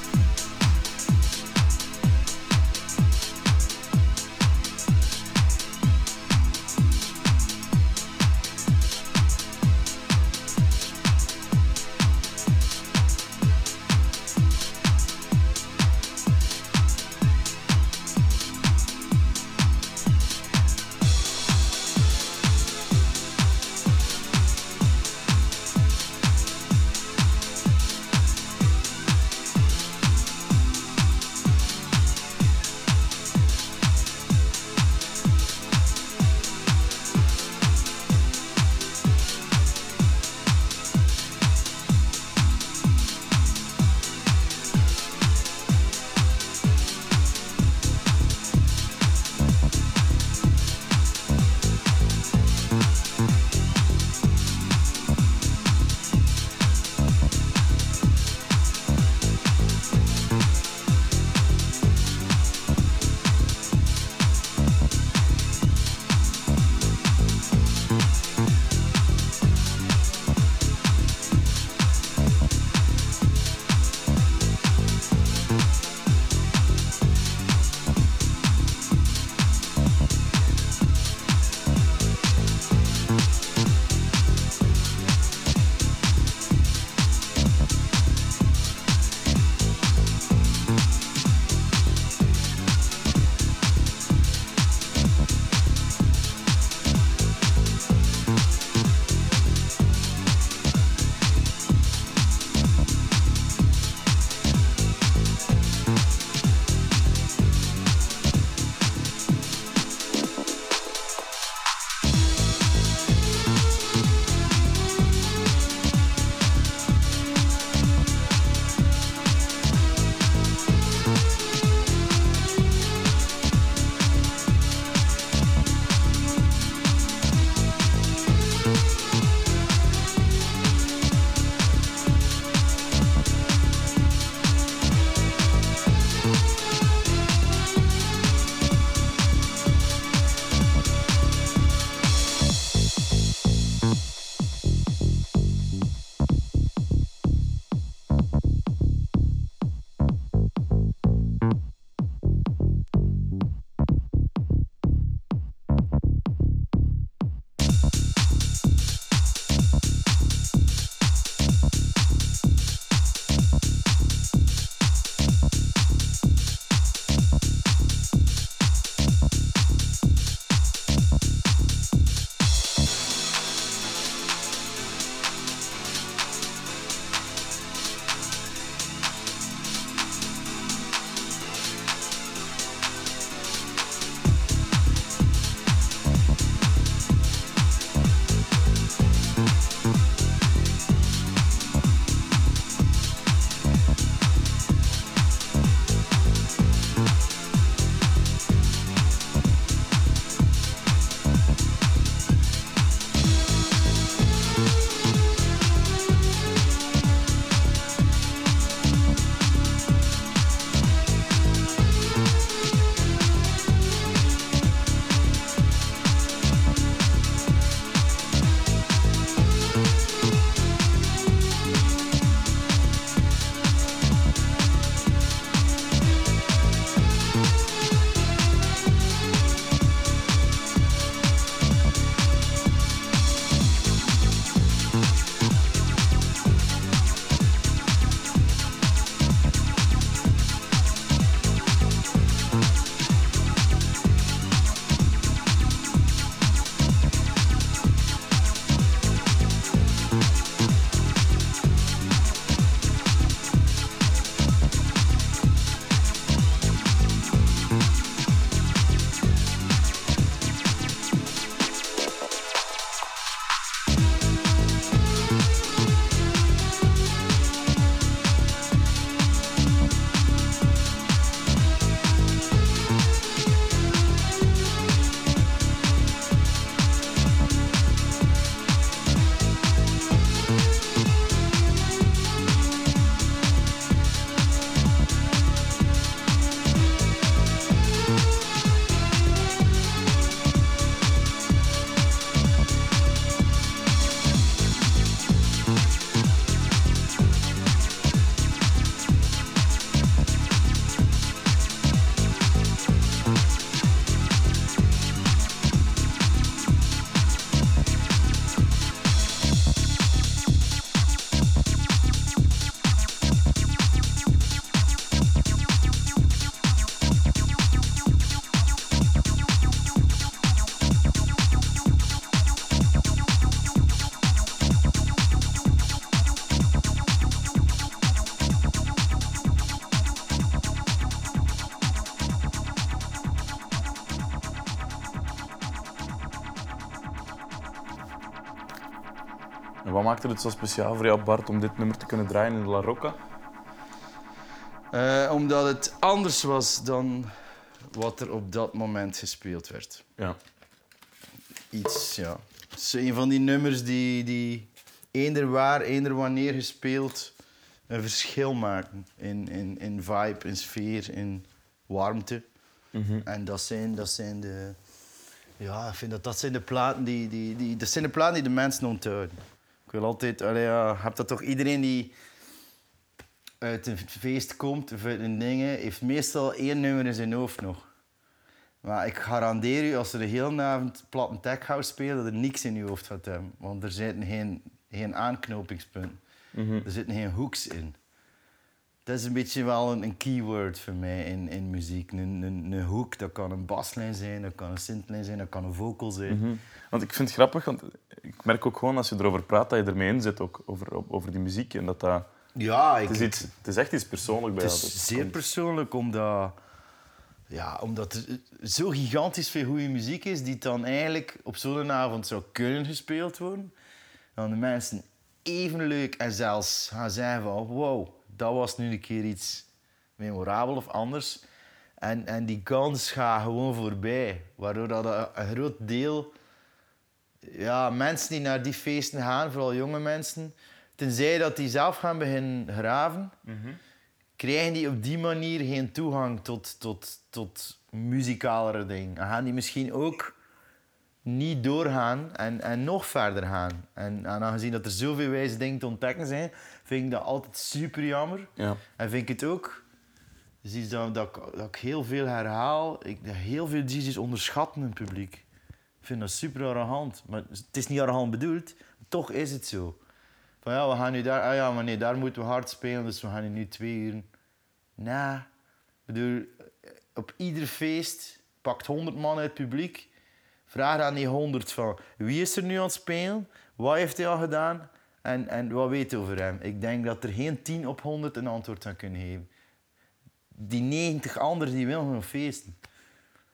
Maakte het zo speciaal voor jou, Bart, om dit nummer te kunnen draaien in de La Rocca? Eh, omdat het anders was dan wat er op dat moment gespeeld werd. Ja. Iets, ja. Het is een van die nummers die, die eender waar, eender wanneer gespeeld een verschil maken. In, in, in vibe, in sfeer, in warmte. En dat zijn, dat zijn de... Ja, ik vind dat dat zijn de platen die, die, die, dat zijn de platen die de mensen onthouden. Ik wil altijd... Allee, ja, heb dat toch iedereen die uit een feest komt of uit een ding, heeft meestal één nummer in zijn hoofd nog. Maar ik garandeer u, als ze de hele avond platten tech house spelen, dat er niks in je hoofd gaat hebben. Want er zitten geen, geen aanknopingspunten. Er zitten geen hooks in. Dat is een beetje wel een, een keyword voor mij in, in muziek. Een, een, een hook, dat kan een baslijn zijn, dat kan een synthlijn zijn, dat kan een vocal zijn. Want ik vind het grappig, want ik merk ook gewoon als je erover praat dat je ermee inzet, ook over, over die muziek. En dat dat... Ja, ik, Het, is iets, het is echt iets persoonlijks bij Het jou. is Dat zeer persoonlijk, omdat, ja, omdat er zo gigantisch veel goede muziek is die dan eigenlijk op zo'n avond zou kunnen gespeeld worden. Dan de mensen even leuk en zelfs gaan zeggen van wow, dat was nu een keer iets memorabel of anders. En, en die kans gaat gewoon voorbij. Waardoor dat een, een groot deel ja, mensen die naar die feesten gaan, vooral jonge mensen, tenzij dat die zelf gaan beginnen graven, krijgen die op die manier geen toegang tot, tot, tot muzikalere dingen. En gaan die misschien ook niet doorgaan en, en nog verder gaan. En, en aangezien dat er zoveel wijze dingen te ontdekken zijn, vind ik dat altijd super jammer. Ja. En vind ik het ook, dus iets dat, dat, dat ik heel veel herhaal, ik, dat heel veel DJ's onderschatten hun publiek. Ik vind dat super arrogant. Maar het is niet arrogant bedoeld, toch is het zo. Van ja, we gaan nu daar, ah ja, maar nee, daar moeten we hard spelen, dus we gaan nu twee uur. Nee, ik bedoel, op ieder feest pakt 100 man uit het publiek. Vraag aan die 100 van wie is er nu aan het spelen, wat heeft hij al gedaan en, en wat weet je over hem. Ik denk dat er geen 10 op 100 een antwoord aan kunnen geven. Die 90 anderen die willen gewoon feesten.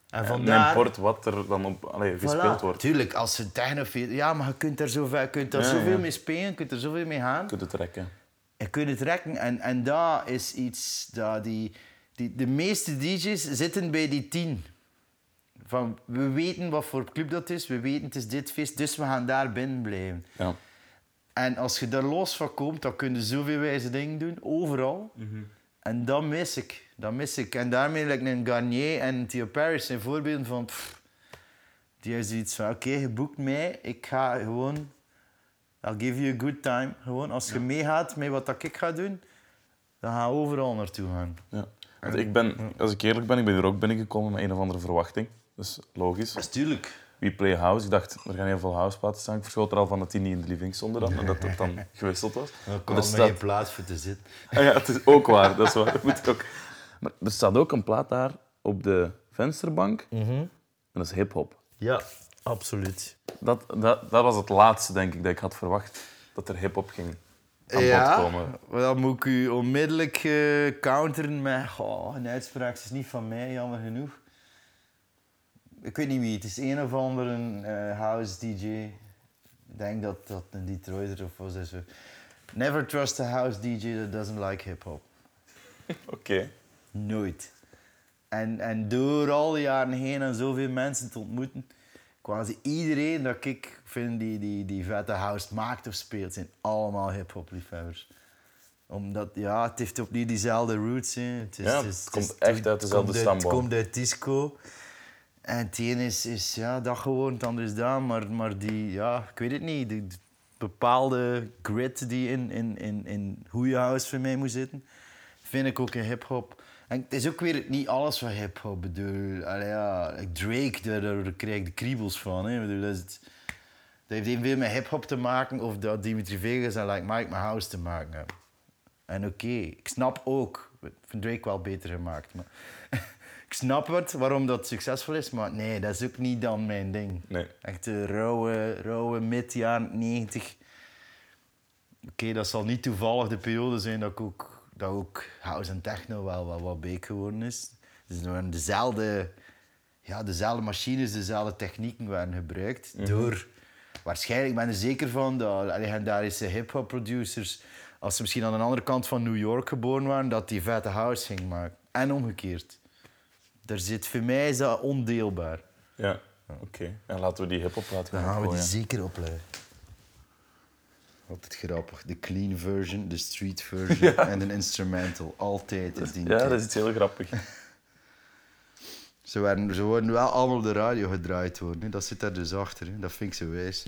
En En vandaar... port wat er dan op allee, gespeeld Voilà. wordt. Tuurlijk, als ze technofeest... Ja, maar je kunt er, zoveel, je kunt er Ja, zoveel ja. mee spelen, je kunt er zoveel mee gaan. Je kunt het trekken. Je kunt het rekken. En, en dat is iets dat die, die... De meeste DJ's zitten bij die tien. Van, we weten wat voor club dat is, we weten het is dit feest, dus we gaan daar binnen blijven. Ja. En als je daar los van komt, dan kun je zoveel wijze dingen doen, overal. En dat mis ik. Dat mis ik. En daarmee lijkt een Garnier en Theo Paris zijn voorbeelden van... pff, die is iets van, oké, je boekt mij, ik ga gewoon... I'll give you a good time. Gewoon, als je meegaat met wat dat ik ga doen, dan ga je overal naartoe gaan. Ja. Want ik ben, als ik eerlijk ben, ik ben hier ook binnengekomen met een of andere verwachting. Dus logisch. Dat is tuurlijk. We play house. Ik dacht, er gaan heel veel houseplaten staan. Ik verschoot er al van dat die niet in de living stonden dan. En dat het dan gewisseld was. Er er staat- geen plaats voor te zitten. Ah ja, het is ook waar. Dat is waar. Dat moet ook. Maar er staat ook een plaat daar op de vensterbank. En dat is hip-hop. Ja, absoluut. Dat, dat, dat was het laatste, denk ik, dat ik had verwacht. Dat er hip-hop ging aan bod komen. maar dan moet ik u onmiddellijk eh, counteren met... Oh, een uitspraak is niet van mij, jammer genoeg. Ik weet niet wie, het is een of andere eh, house DJ. Ik denk dat dat een Detroiter of was. Zo. Never trust a house DJ that doesn't like hip-hop. Oké. Nooit. En, en door al die jaren heen en zoveel mensen te ontmoeten, quasi iedereen dat ik vind die, die, die vette house maakt of speelt, zijn allemaal hip-hop liefhebbers. Omdat, ja, het heeft opnieuw diezelfde roots. Hè. Het, is, Ja, het, het is- komt is- echt uit dezelfde komt stamboom. Het komt uit disco. En het is, is ja, dat gewoon, het ander is dat. Maar, maar die, ja, ik weet het niet. Die bepaalde grit die in, in, in, in goede house voor mij moet zitten, vind ik ook in hip-hop. En het is ook weer niet alles van hip-hop. Bedoel, allee, ja, Drake, daar, daar krijg ik de kriebels van. Hè. Bedoel, dat, het- dat heeft met hip-hop te maken of dat Dimitri Vegas en Like Mike met house te maken hebben. En oké, ik snap ook, ik vind Drake wel beter gemaakt. Maar ik snap het waarom dat succesvol is, maar nee, dat is ook niet dan mijn ding. Nee. Echt de rauwe, rauwe mid jaren 90. Oké, dat zal niet toevallig de periode zijn dat ik ook, dat ook house en techno wel wat, wat beek geworden is. Dus waren dezelfde, ja, dezelfde machines, dezelfde technieken werden gebruikt door waarschijnlijk ben ik er zeker van dat legendarische hip-hop producers, als ze misschien aan de andere kant van New York geboren waren, dat die vette house gingen maken. En omgekeerd. Daar zit, voor mij is dat ondeelbaar. Ja, oké. En laten we die hip-hop laten Dan gaan gaan we die zeker opleggen. Altijd grappig. De clean version, de street version en een instrumental. Altijd is die. Ja, tijd. dat is iets heel grappig. Ze, werden, ze worden wel allemaal op de radio gedraaid worden. hè. Dat zit daar dus achter. hè. Dat vind ik zo wijs.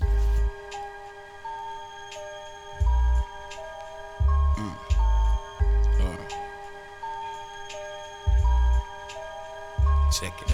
Check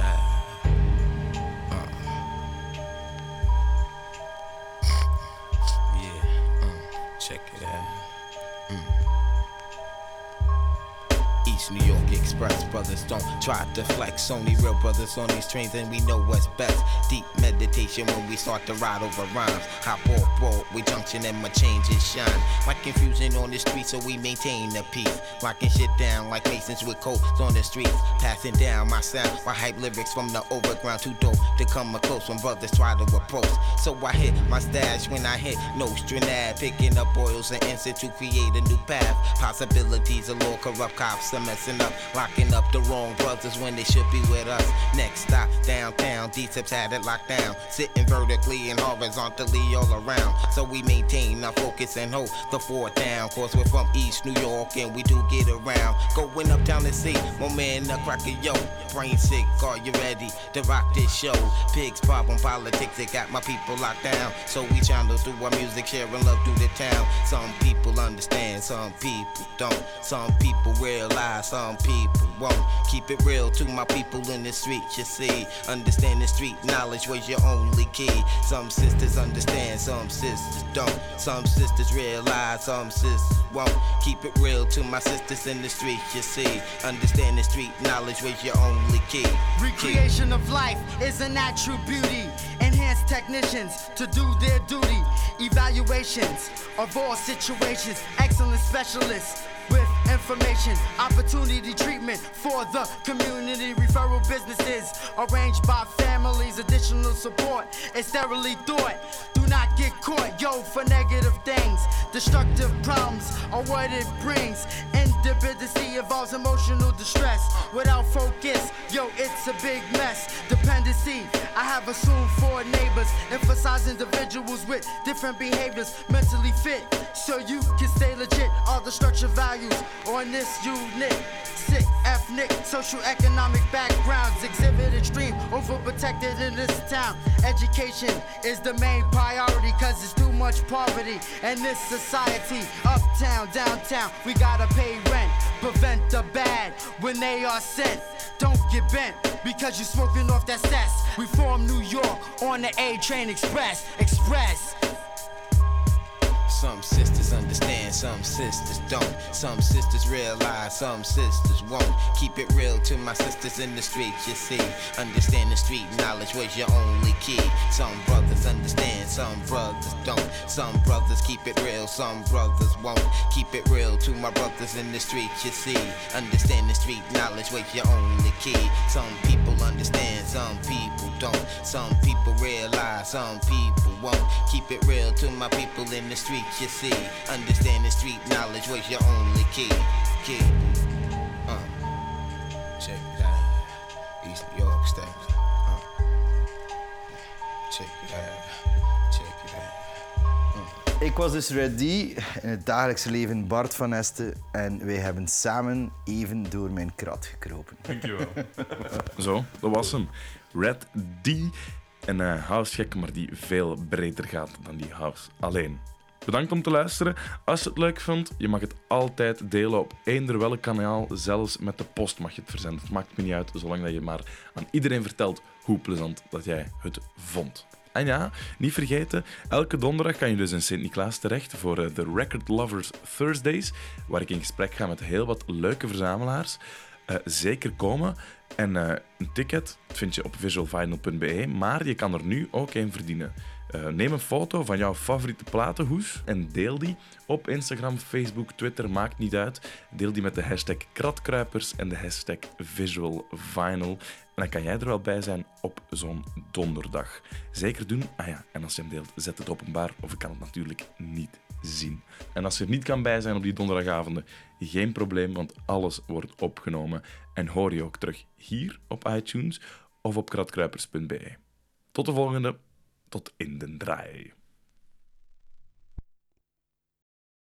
brothers don't try to flex. Only real brothers on these trains, and we know what's best. Deep meditation when we start to ride over rhymes. Hop off Broadway Junction and my changes shine. Like confusion on the street, so we maintain the peace. Locking shit down like masons with coats on the streets. Passing down my sound My hype lyrics from the overground too dope to come a close when brothers try to approach. So I hit my stash when I hit Nostranad, picking up oils and incense to create a new path. Possibilities of law corrupt cops are messing up, locking up the wrong brothers when they should be with us. Next stop downtown, D-Tips had it locked down, sitting vertically and horizontally all around. So we maintain our focus and hold the fort down. Cause we're from East New York and we do get around. Going uptown to see my man the cracker yo. Brain sick, are you ready to rock this show? Pigs problem politics, it got my people locked down. So we channel through our music, sharing love through the town. Some people understand, some people don't. Some people realize, some people won't. Keep it real to my people in the street, you see. Understand the street knowledge was your only key. Some sisters understand, some sisters don't. Some sisters realize, some sisters won't. Keep it real to my sisters in the street, you see. Understand the street knowledge was your only key. Recreation of life is a natural beauty. Enhanced technicians to do their duty. Evaluations of all situations. Excellent specialists information. Opportunity treatment for the community. Referral businesses arranged by families. Additional support is thoroughly thought. Do not get caught, yo, for negative things. Destructive problems are what it brings. Independency involves emotional distress. Without focus, yo, it's a big mess. Dependency, I have assumed for neighbors. Emphasize individuals with different behaviors, mentally fit, so you can stay legit. All the structure values on this unit. Sick, ethnic, social, economic backgrounds exhibit extreme, overprotected in this town. Education is the main priority, cause it's too much poverty in this society. Uptown, downtown, we gotta pay rent, prevent the bad when they are sent. Don't get bent because you're smoking off that cess. We form New York on the A Train Express. Express. Some sisters understand, some sisters don't. Some sisters realize, some sisters won't. Keep it real to my sisters in the street, you see. Understand the street knowledge was your only key. Some brothers understand, some brothers don't. Some brothers keep it real, some brothers won't. Keep it real to my brothers in the street, you see. Understand the street knowledge was your only key. Some people understand, some people don't. Some people realize, some people won't. Keep it real to my people in the street, you see. Understand the street knowledge was your only key. Key. Uh. Check it out. East New York style. Uh. Check it out. Check it out. Ik was dus ready in het dagelijkse leven Bart van Esten en wij hebben samen even door mijn krat gekropen. Dankjewel. Zo, dat was hem. Red D. Een eh housegek, maar die veel breder gaat dan die house alleen. Bedankt om te luisteren. Als je het leuk vond, je mag het altijd delen op eender welk kanaal. Zelfs met de post mag je het verzenden. Het maakt me niet uit, zolang dat je maar aan iedereen vertelt hoe plezant dat jij het vond. En ja, niet vergeten, elke donderdag kan je dus in Sint-Niklaas terecht voor eh, de Record Lovers Thursdays, waar ik in gesprek ga met heel wat leuke verzamelaars. eh, zeker komen. En eh, een ticket vind je op visualvinyl.be, maar je kan er nu ook een verdienen. Eh, neem een foto van jouw favoriete platenhoes en deel die op Instagram, Facebook, Twitter, maakt niet uit. Deel die met de hashtag kratkruipers en de hashtag visualvinyl. En dan kan jij er wel bij zijn op zo'n donderdag. Zeker doen. Ah ja, en als je hem deelt, zet het openbaar of ik kan het natuurlijk niet zien. En als je er niet kan bij zijn op die donderdagavonden, geen probleem, want alles wordt opgenomen en hoor je ook terug hier op iTunes of op kratkruipers.be. Tot de volgende, tot in den draai.